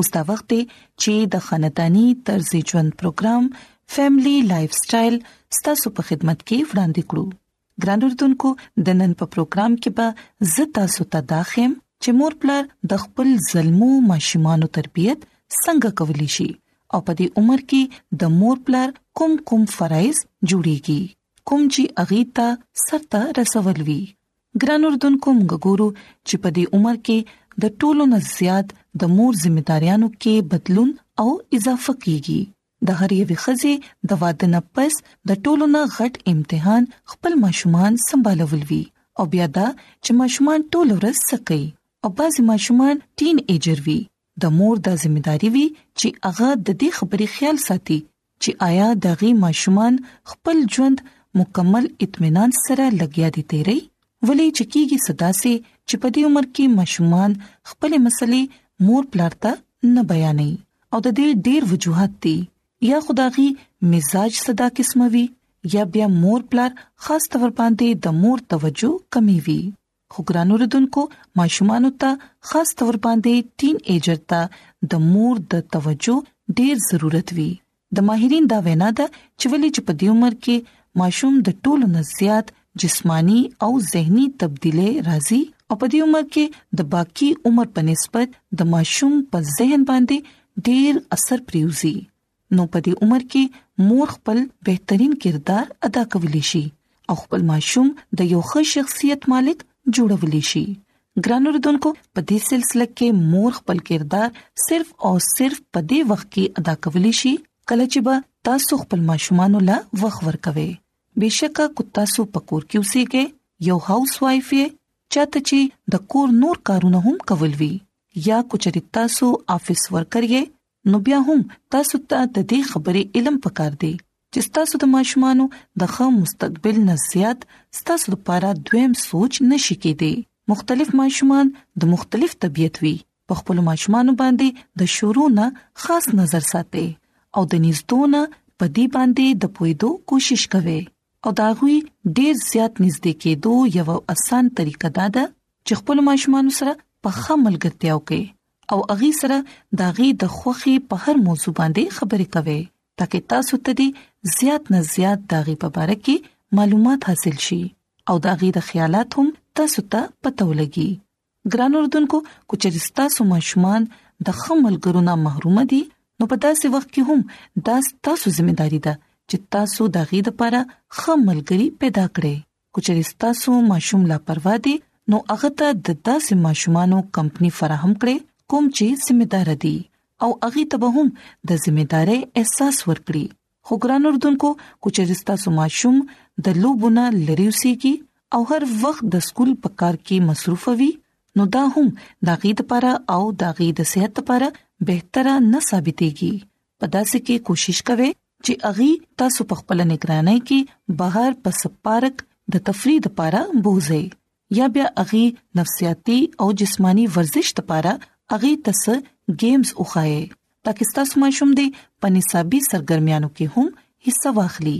اوس دا وخت دی چې د خاندانی طرز ژوند پروګرام فیملی لایف سټایل ستاسو په خدمت کې وړاندې کړو ګران اردوونکو د نن په پروګرام کې به زتا سوتا داخم چې مور پلار د خپل ظلمو ماشومانو تربيت څنګه کولی شي او په دې عمر کې د مور پلار کوم کوم فرایز جوړيږي کوم چې اغیتا سرته رسول وی ګران اردوونکو موږ ګورو چې په دې عمر کې د ټولو نه زیات د مور ځمېداریانو کې بدلون او اضافه کیږي د هر یوې خزې د واده نه پس د ټولو نه غټ امتحان خپل ماشومان سمبالول وی او بیا دا چې ماشومان ټول ورځ سکی او بعضی ماشومان ټین ایجر وی د مور د ځمېداري وی چې هغه د دې خبرې خیال ساتي چې آیا دغه ماشومان خپل ژوند مکمل اطمینان سره لګیا دي تیری ولې چې کیږي صدا سي چې په دې عمر کې ماشومان خپل مسلې مور پلار ته نه بیانې او د دې ډیر وجوهات دي یا خداغي مزاج صدا قسمه وي یا بیا مور پلار خاص تور باندې د مور توجه کمی وي خو ګران اوردونکو ماشومان ته خاص تور باندې ټین ایجر ته د مور د توجه ډیر ضرورت وي د ماهرین دا وینا ده چې ولې چې په دې عمر کې ماشوم د ټولو نه زیات جسمانی او زهنی تبدیلی راځي او په دې عمر کې د باقی عمر په نسبت د ماشوم په ذهن باندې ډیر اثر پریوزي نو په دې عمر کې مور خپل بهترین کردار ادا کولی شي او خپل ماشوم د یو ښه شخصیت مالک جوړولی شي ګران اردوونکو په دې سلسله کې مور خپل کردار صرف او صرف په دې وخت کې ادا کولی شي کله چې به تاسو خپل ماشومان له وخت ورکوي بشکا کو تاسو پکور کې اوسېږئ یو هاوس وایف یې چاته چې د کور نور کارونه هم کول وی یا کو چرتا سو افیس ورکر یې نو بیا هم تاسو ته د دې خبرې علم پکار دی چې تاسو د ماشومان د ښه مستقبل نه زیات تاسو لپاره دویم سوچ نشي کېدی مختلف ماشومان د مختلف طبيعت وي په خپل ماشومان باندې د شروع نه خاص نظر ساتي او د نږدونه په دې باندې د پویدو کوشش کوي او دا غوي ډیر زیات نږدې کېدو یو اسان طریقه ده چې خپل ماشومان سره په خامل ګټیاو کوي او اغي سره داغي د خوخي په هر موضوع باندې خبرې کوي ترڅو تاسو ته دې زیات نه زیات داغي په اړه کې معلومات حاصل شي او داغي د خیالات هم تاسو ته پته ولګي ګران اردوونکو کوچري تاسو ماشومان د خمل ګرونه محروم دي نو په داسې وخت کې هم دا تاسو ځمېداري ده چې تاسو داغي د لپاره خملګري پیدا کړئ کچري تاسو ماشوم لا پروا دي نو هغه ته د داسې ماشومانو کمپنی فراهم کړي کوم چې ذمہ دار دي او هغه ته به هم د ذمہ داري احساس ورکړي خو ګران اردوونکو کچري تاسو ماشوم د لوبونه لري اوسيږي او هر وخت د سکول په کار کې مصروف وي نو دا هم د غي د لپاره او د غي د صحت لپاره بهتره نه ثابتيږي په داسې کې کوشش کوي چې اغي تاسو په خپل نگرانۍ کې بهر پس پارک د تفریح لپاره بوزي یا بیا اغي نفسیاتي او جسمانی ورزش لپاره اغي تس گیمز وخایي ترڅو تاسو ماشوم دې په نصابي سرګرمیانو کې هم حصہ واخلي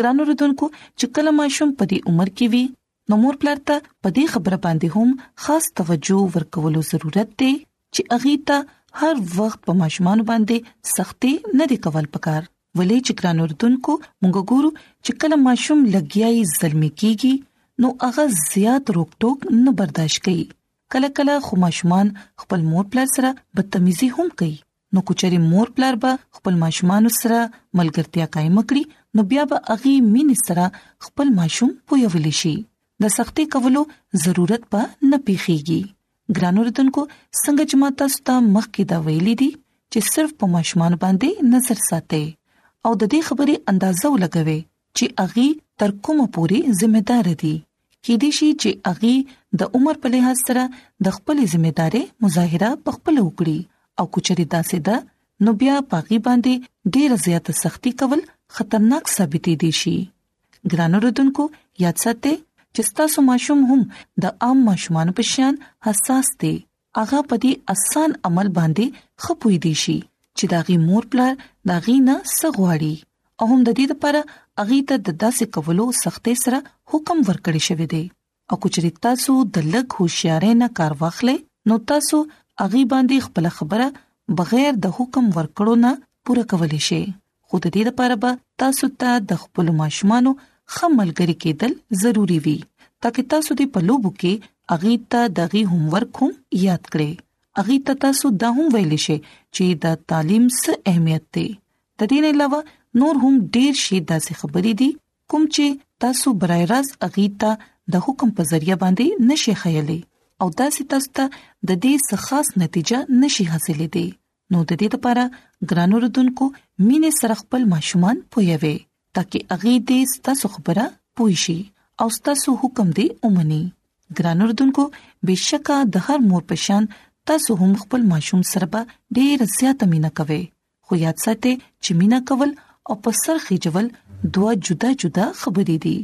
ګرانو رودونکو چې کله ماشوم په دې عمر کې وي نو مور پلار ته په دې خبره باندې هم خاص توجه ورکولو ضرورت دی چې اغي ته هر وخت په ماشومان باندې سختي نه دی کول پکار ولې چې ګران اردوونکو موږ ګورو چې کله ماشوم لګیاي زلمی کیږي نو هغه زیات روکټوک نه برداشت کوي کله کله خو ماشومان خپل مور پلار سره بدتمیزي هم کوي نو کچري مور پلار به خپل ماشومان سره ملګرتیا قائم کړي نو بیا به اغي مين سره خپل ماشوم پویول شي د سختي کولو ضرورت به نه پیخيږي ګرانو رتونکو څنګه چې ماته ستا مخ کې دا ویلي دي چې صرف په ماشومان باندې نظر ساتي او د دې خبرې اندازو لګوي چې اغي تر کومه پوري ذمہ دار دي کې دي شي چې اغي د عمر په لحاظ سره د خپل ذمہ داري مظاهره په خپل وکړي او کچري داسې ده نو بیا پاغي باندې ډیر زیات سختی کول خطرناک ثابت دي شي ګرانو ردوونکو یاد ساتئ چې تاسو ماشوم هم د عام ماشومان په شان حساس دي هغه په دې اسان عمل باندې خپوي دي شي چې داغي مور پلار داغي نه سغواړي او هم د دې لپاره اغي ته د داسې کولو سختې سره حکم ورکړی شوی دی او کچري تاسو د لګ هوښیارې نه کار واخلې نو تاسو اغي باندې خپل خبره بغیر د حکم ورکړو نه پوره کولې شي خو د دې لپاره به تاسو ته د خپل ماشومان خه ملګری کېدل ضروری وي ترڅو تاسو دې په لوبو کې اغي ته دغي هوم ورک هم یاد کړئ اغي ته تاسو دا هم ویل شي چې دا تعلیم څه اهمیت دی د دې نه علاوه نور هم ډیر شي داسې خبرې دي کوم چې تاسو برای راز اغي ته د حکم په ذریعہ باندې نشي خیالي او داسې تاسو ته د دې څخه خاص نتیجه نشي حاصلې دي نو د دې لپاره ګرانو رودونکو مینې سره خپل ماشومان پویوي ترڅو اغي دې ستاسو خبره پوي شي او ستاسو حکم دې ومني ګرانو رودونکو بشکا د هر مور پشان تاسو هم خپل ماشوم سره به ډیر زیات مینا کوي خو یاد ساتئ چې مینا کول او په سر خېجول دوه جدا جدا خبرې دي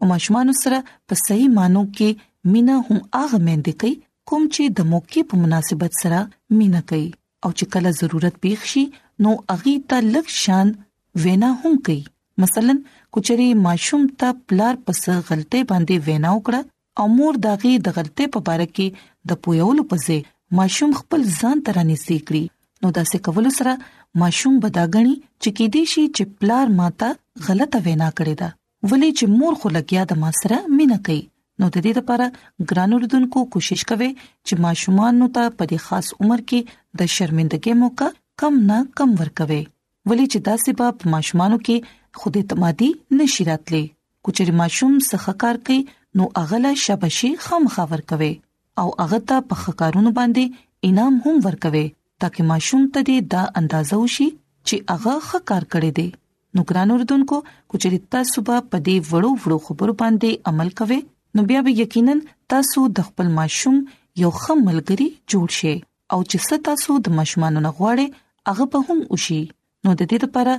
او ماشومان سره په صحیح مانو کې مینا هم هغه مند کوي کوم چې د موقع په مناسبت سره مینا کوي او چې کله ضرورت پیښ شي نو اغي ته لږ شان وینا هم کوي مثلا کچري ماشوم ته پلار پس غلطه باندې وینا وکړه او مور داغي د غلطه په باره کې د پویولو په ځای ماشوم خپل ځان ترانی سي کړی نو دا څه کول سره ماشوم بداګنی چې کې دي شي چې پلار ماته غلطه وینا کړې ده ولې چې مور خو لګیا د ما سره مینا کوي نو د دې لپاره ګران اردوونکو کوشش کوي چې ماشومان نو ته په دې خاص عمر کې د شرمندګۍ موقع کم نه کم ورکوي ولې چې دا سبب ماشومان کې خود اعتمادي نشي راتلې کوچري ماشوم څخه کار کوي نو اغله شابشي خامخا ورکوي او هغه ته په خکارونو باندې انعام هم ورکوي ترڅو ماشوم ته دې دا اندازه وشي چې هغه خکار کړی دی نو ګران اوردونکو کچري تاسو به په دې وړو وړو خبرو باندې عمل کوئ نو بیا به یقینا تاسو د خپل ماشوم یو ښه ملګری جوړ شئ او چې تاسو د ماشومان نه غواړئ هغه به هم وشي نو د دې لپاره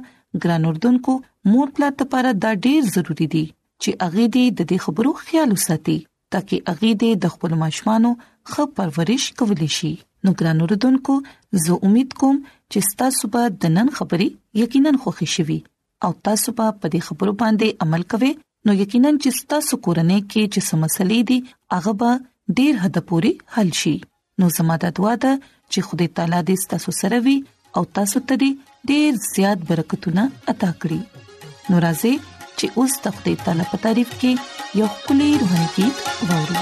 ګران اردوونکو مور پلار لپاره دا ډیر ضروری دي چې هغه دې د دې خبرو خیال وساتي ترڅو هغه دې د خپل ماشومانو ښه پرورش کولی شي نو ګران اوردونکو زه امید کوم چې تاسو به د نن خبرې یقینا خوښی شوي او تاسو به په دې خبرو باندې عمل کوئ نو یقینا چې تاسو کورنۍ کې چې سمسلې دي هغه به ډېر حد پوري حل شي نو زما د دعا ده چې خدای تعالی دې تاسو سره وي او تاسو ته دې ډېر زیات برکتونه عطا کړي نورازې چې اوس د خدای تعالی په تعریف کې یو کلی روحاني کې ووري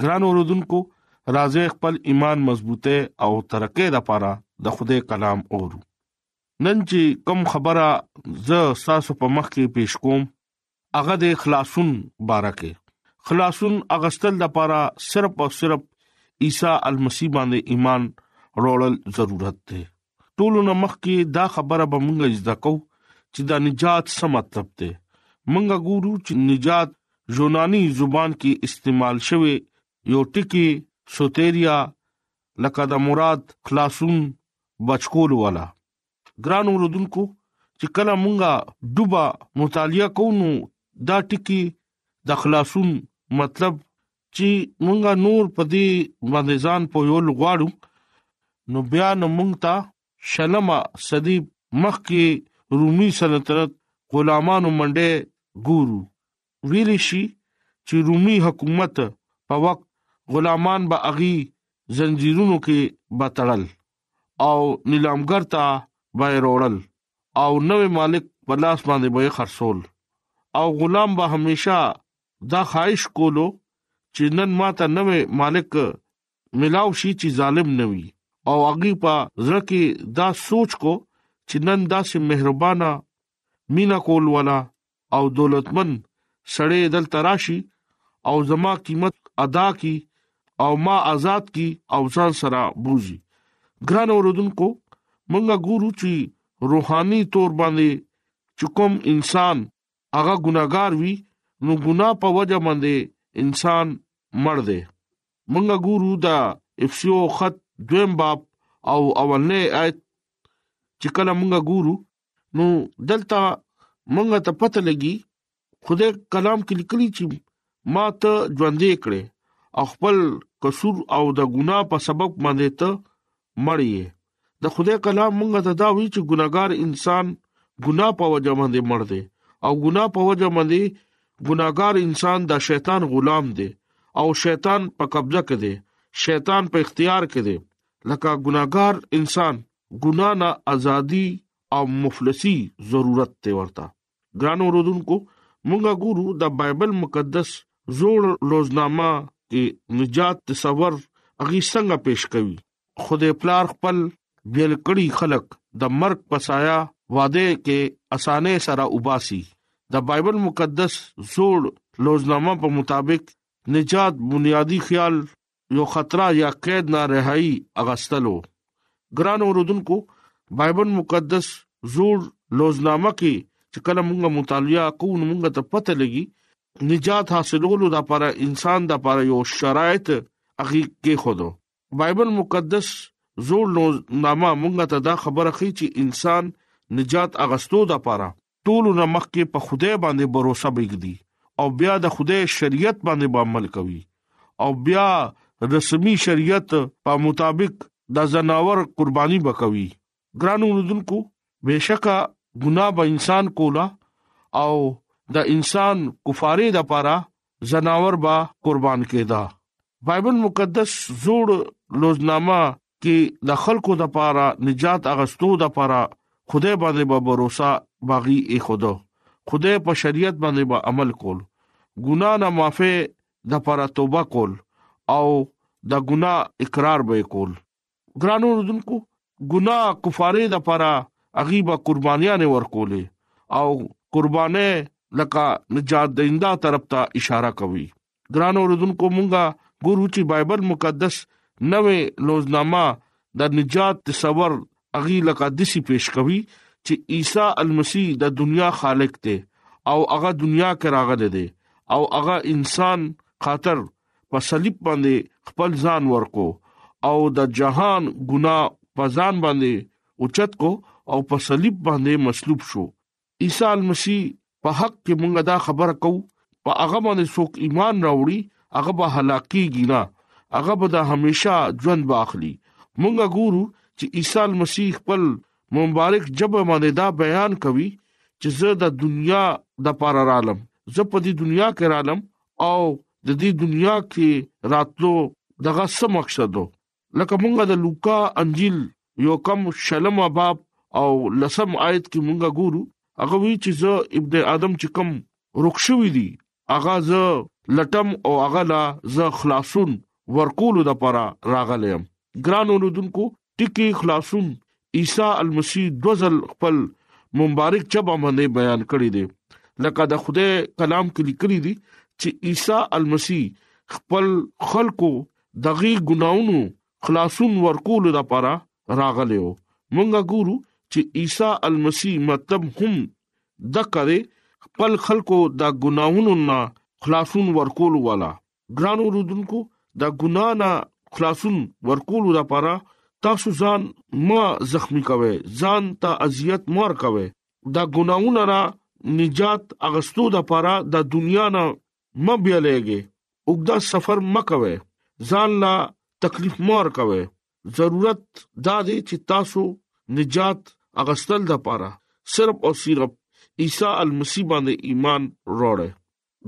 ګران اوردونکو راځي خپل ایمان مضبوطه او ترقه د پاره د خوده کلام اورو نن چې کم خبره ز ساسو په مخ کې پیش کوم هغه د اخلاصون بارکه خلاصون اغستل د پاره صرف او صرف عیسی المسی باندې ایمان روړل ضرورت دی ټولو نه مخکې دا خبره به مونږ زده کو چې دا نجات څه مطلب دی مونږ ګورو چې نجات یوناني زبان کې استعمال شوی یو ټکی سوتیریا لکه د مراد خلاصون بچکول والا ګران اوردونکو چې کله مونږه دوبا مطالعه کوو دا ټکی د خلاصون مطلب چې مونږه نور په دې باندې ځان په یو لغواړو نو بیا نو مونږ ته شلمه صدی مخ کې رومي سلطنت غلامانو منډه ګورو ویل شي چې رومي حکومت په وخت غلامان به اغي زنجیرونو کې بتړل او نیلامګر ته به وروړل او نوې مالک په لاس باندې به خرصول او غلام به همیشه دا خواهش کولو چې نن ماته نوې مالک ملاو شي چې ظالم نه وي او هغه په زړه کې دا سوچ کو چې نن داسې مهربانه مینا کول والا او دولتمن سړی دل تراشي او زما قیمت ادا کی او ما آزاد کی او ځان سره بوزي ګران اوردونکو مونږه ګورو چې روحاني تور باندې چکم انسان هغه ګناګار وي نو ګنا په وجه باندې انسان مړ دی منګه ګورو دا افسیو خط دویم باب او اولنې آیت چې کله منګه ګورو نو دلته مونږ ته پته لګي خدای کلام کې لیکلي چې ما ته ژوندې کړې او خپل قصور او د ګنا په سبب باندې ته مړی یې د خدای کلام مونږ ته دا وی چې ګناګار انسان ګنا په وجه باندې مړ دی او ګنا په وجه باندې ګناګار انسان د شیطان غلام دی او شیطان په قبضه کې دی شیطان په اختیار کې دی لکه ګناګار انسان ګنا نه ازادي او مفلسي ضرورت ته ورته ګران اوردونکو مونږه ګورو د بایبل مقدس زوړ لوزنامه کې نجات تصور اغي څنګه پیش کوي خدای پلار خپل بیل کړي خلق د مرګ پسایا واده کې اسانه سره وباسي د بایبل مقدس زوړ لوزنامه په مطابق نجات بنیادی خیال یو خطره یا قید نه رهایی اغستلو ګران اوردونکو بایبل مقدس زوړ لوزنامه کې چې کله موږ مطالعه کوو موږ ته پته لګي نجات حاصلولو لپاره انسان د لپاره یو شرایط اغي کې خودو بایبل مقدس زوړ لوزنامه موږ ته دا خبره کوي چې انسان نجات اغستو د لپاره ټولو نه مخکې په خدای باندې باور بګدي او بیا د خدای شریعت باندې عمل کوي او بیا رسمي شریعت په مطابق د زناور قرباني بکوي ګرانو ردوونکو بهشکه ګناه به انسان کولا او د انسان کفاره د پاره زناور با قربان کېدا بایبل مقدس زوړ لوزنامه کې د خلکو د پاره نجات اغستو د پاره خدای باندې به با باور باغی ای خدا خدای په شریعت باندې به با عمل کول ګنا نه معافه د پاره توبه کول او د ګنا اقرار به کول ګرانو رودونکو ګناه کفاره د پاره اغيبه قربانيانه ورکولې او قربانه لکه نجات دیندا طرف ته اشاره کوي ګران اوردونکو مونږه ګورو چې بایبل مقدس نوې لوزنامه د نجات تصور اغي لکه دسی پیش کوي چې عیسی المسی د دنیا خالق دی او هغه دنیا کې راغلی دی او هغه انسان خاطر په صلیب باندې خپل ځان ورکو او د جهان ګنا په ځان باندې اوچت کو او په صلیب باندې مصلوب شو عیسی مسیح په حق کې مونږه دا خبره کو په هغه باندې څوک ایمان راوړي هغه به هلاکیږي نه هغه به د همیشا ژوند واخلي مونږه ګورو چې عیسی مسیح خپل مبارک جبه باندې دا بیان کوي چې زه د دنیا د پاره رالم زه په دې دنیا کې رالم او د دې دنیا کې راتلو دغه څه مقصد وو لکه مونږه د لوکا انجیل یو کم شلم باب او لسم آیت کې مونږه ګورو هغه وی چې زه ابن ادم چې کم رخصوي دي هغه زه لټم او هغه لا زه خلاصون ورکول د پره راغلم ګران اوردونکو ټکی خلاصون عیسی المسی دوزل خپل مبارک چبا باندې بیان کړی دی لکه د خدای کلام کې لیکلي دي چې عیسی المسی خپل خلکو دغه ګناونو خلاصون ورکول لپاره راغلی و مونږه ګورو چې عیسی المسی مطلب هم د کړي خپل خلکو د ګناونو نه خلاصون ورکول والا ګران اوردونکو دا ګنا نه خلاصون ورکول لپاره تاسو ځان ما زخمی کوي ځان ته اذیت مور کوي دا ګناونه را نجات اغستو د لپاره د دنیا نه م بیلېږي اوګدا سفر مکوي ځان لا تکلیف مور کوي ضرورت دا دی چې تاسو نجات اغستل د لپاره صرف او صرف عیسی المسیح باندې ایمان وروړي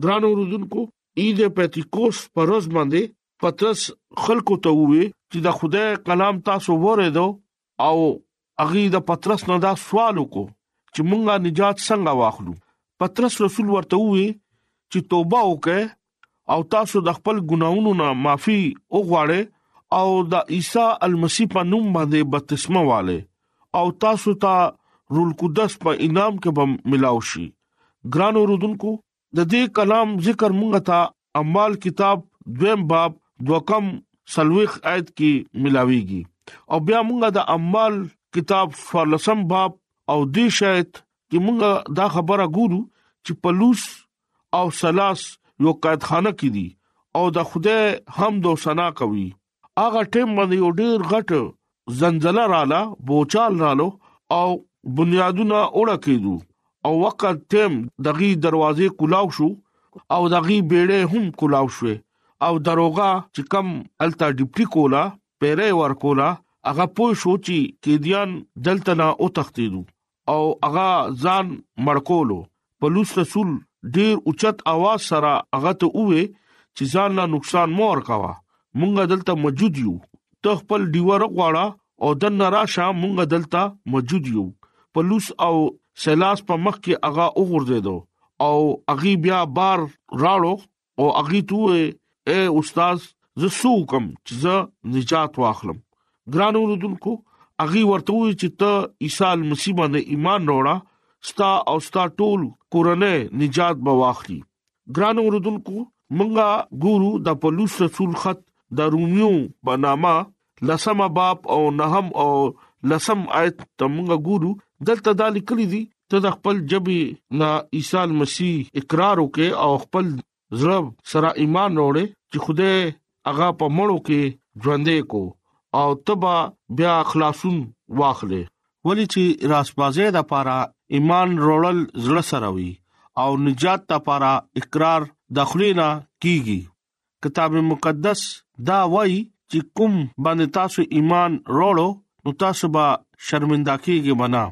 ګران اوردونکو عید پتیکوس پروز باندې پترس خلکو ته وې چې د خدای کلام تاسو وریدو او هغه د پترس نه دا سوال وکړو چې مونږه نجات څنګه واخلو پترس رسول ورته وې چې توبه وکړه او تاسو د خپل ګناونو نه معافي وغواړئ او د عیسی المسی په نوم باندې بپتسمه والے او تاسو ته رول قدس په انعام کې به ملاوي شي ګران اوردونکو د دې کلام ذکر مونږ ته اموال کتاب دویم باب دوکم سلويخ آیت کې ملاويږي او بیا مونږ د اموال کتاب فلسم باب او دې شایت چې مونږ دا خبره ګورو چې پلوص او سلاس یو قائدخانه کې دي او د خوده حمد او ثنا کوي هغه ټیم باندې یو ډیر غټ زلزلہ رااله بوچال رالو او بنیادونه اوړه کېدو او وخت تیم دغه دروازې کولاو شو او دغه بیړې هم کولاو شو او دروغه چې کم التا ډیپټي کولا پیره ور کولا هغه پوه شو چې کېدیان دلته نه او تختیدو او هغه ځان مړکولو پولیس رسول ډیر اوچت आवाज سره هغه ته وې چې ځان لا نقصان مور کاوه مونږه دلته موجود یو ته خپل دیوار غواړه او د نراشه مونږه دلته موجود یو پولیس او سلاس په مخ کې هغه وګرځیدو او هغه بیا بار راړو او اغي تو اے استاد زه سو کوم چې زه نجات واخلم ګران اوردونکو اغي ورته وی چې ته عیسی مسیح باندې ایمان وروړه ستا او ستا ټول کورنۍ نجات به واخلي ګران اوردونکو مونږه ګورو د پولس رسول خط د روميو بنامه لسم باب او نهم او لسم آیت ته موږ ګورو دلته دا لیکل دي ته د خپل جبي نه عیسی مسیح اقرار وکې او خپل زړه سره ایمان وروړې چې خوده هغه په مړو کې ژوندې کو او تبا بیا خلاصون واخلې ولی چې راسپازې د لپاره ایمان وروړل زړه سره وي او نجات لپاره اقرار داخلي نه کیږي کتاب مقدس دا وایي چې کوم باندې تاسو ایمان وروړو نو تاسو به شرمنده کیږئ منا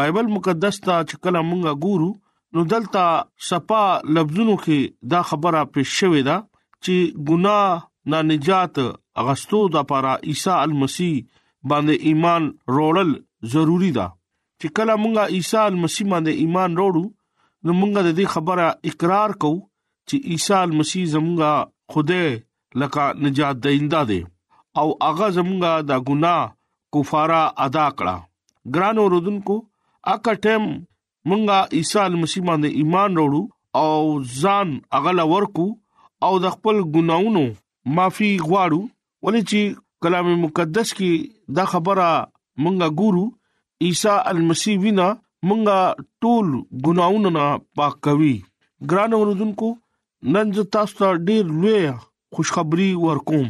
بایبل مقدس ته چې کله مونږه ګورو نو دلته صفا لفظونو کې دا خبره پېښ شوې ده چې ګناه نه نجات اغستو د لپاره عیسی المسی باندې ایمان وروړل ضروری ده چې کله مونږه عیسی المسی باندې ایمان وروړو نو مونږه د دې خبره اقرار کوو چې عیسی مسیح زمونږه خدای لکه نجات دینده دی او هغه زمونږه د ګناه کفاره ادا کړه ګران اوردونکو اکه ټیم مونږه عیسی مسیح باندې ایمان وروړو او ځان اغل ورکو او د خپل ګناونو معافي غواړو ولې چې کلام مقدس کې دا خبره مونږه ګورو عیسی المسی وینا مونږه ټول ګناونه نه پاک کوي ګران اوردونکو نن ز تاسو ته ډیر لوی خوشخبری ورکوم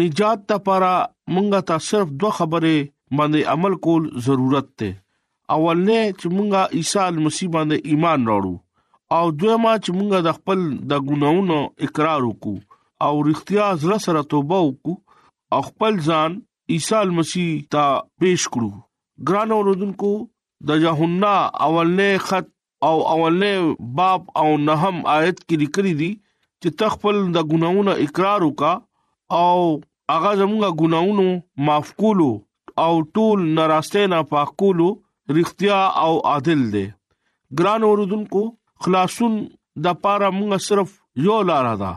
نجات لپاره مونږه ته صرف دوه خبره باندې عمل کول ضرورت ته اول نه چې مونږه عیسی مسیح باندې ایمان راوړو او دویمه چې مونږه د خپل د ګناونو اقرار وکړو او رښتیا زړه سره توبه وکړو او خپل ځان عیسی مسیح ته پیش کړو ګران اوردونکو د یوحنا اولنې خط او اولنې باب او نهم آیت کې لیکلي دي چې تخپل د ګناونو اقرار وکا او هغه زموږ ګناونو معاف کولو او ټول ناراسته نه پاک کولو رښتیا او عادل دی ګران اوردونکو خلاصون د پاره موږ صرف یو لار ده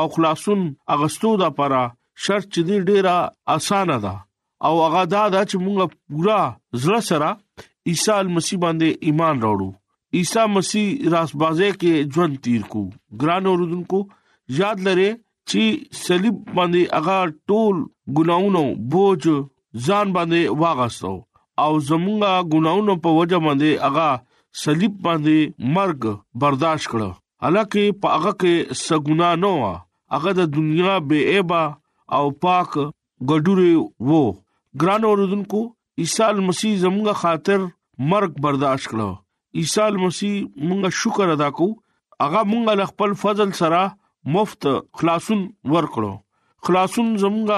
او خلاصون اغستو د پاره شرط چې ډیره اسانه ده او هغه دا ده چې موږ پورا زړه سره عیسی مسیح باندې ایمان راوړو عیسی مسیح راس بازه کې ژوند تیر کو ګران اوردونکو یاد لره چې صلیب باندې هغه ټول ګناونو بوج ځان باندې واغستو او زمونږه ګناونو په وجه باندې هغه صلیب باندې مرګ برداشت کړو حالکه په هغه کې سګنا نه و هغه د دنیا بے عیبا او پاک ګډوري وو ګران اوردونکو عیسی مسیح زموږ خاطر مرګ برداشت کړو عیسی مسیح موږ شکر ادا کو هغه موږ له خپل فضل سره مفت خلاصون ورکړو خلاصون زموږ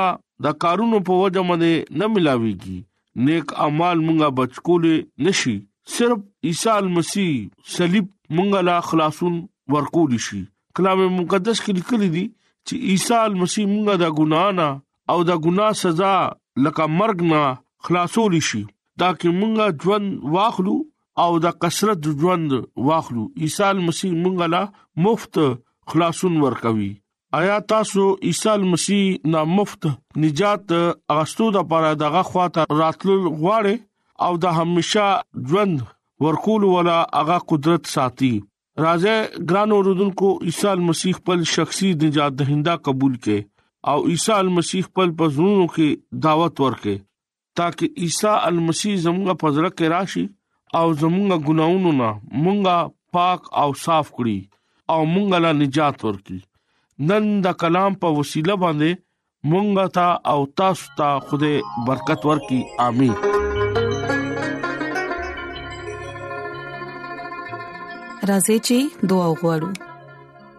د کارونو په وجه باندې نه ملاويږي نیک اعمال مونږه بچکول نشي صرف عیسی مسیح صلیب مونږه لا خلاصون ورکول شي کلام مقدس کې لیکل دي چې عیسی مسیح مونږه د ګنا نه او د ګنا سزا لکه مرګ نه خلاصول شي دا کې مونږه ژوند واخلو او د کثرت ژوند واخلو عیسی مسیح مونږه لا مفت خلاصون ورکوي آیا تاسو عیسی مسیح نه مفت نجات اغستو د پاره دغه خواته راتلل غواړي او د همیشا ژوند ورکول ولا هغه قدرت ساتي راځه ګران اوردونکو عیسی مسیح خپل شخصي نجات دهنده قبول کړي او عیسی مسیح خپل پزړونو کې دعوت ورکړي ترڅو عیسی المسیح زموږ په زړه کې راشي او زموږ ګناونو نه مونږه پاک او صاف کړي او مونږه لا نجات ورکړي نن د کلام په وسیله باندې مونږه تا او تاسو ته خوده برکت ورکړي امين راځي چې دعا وغوړو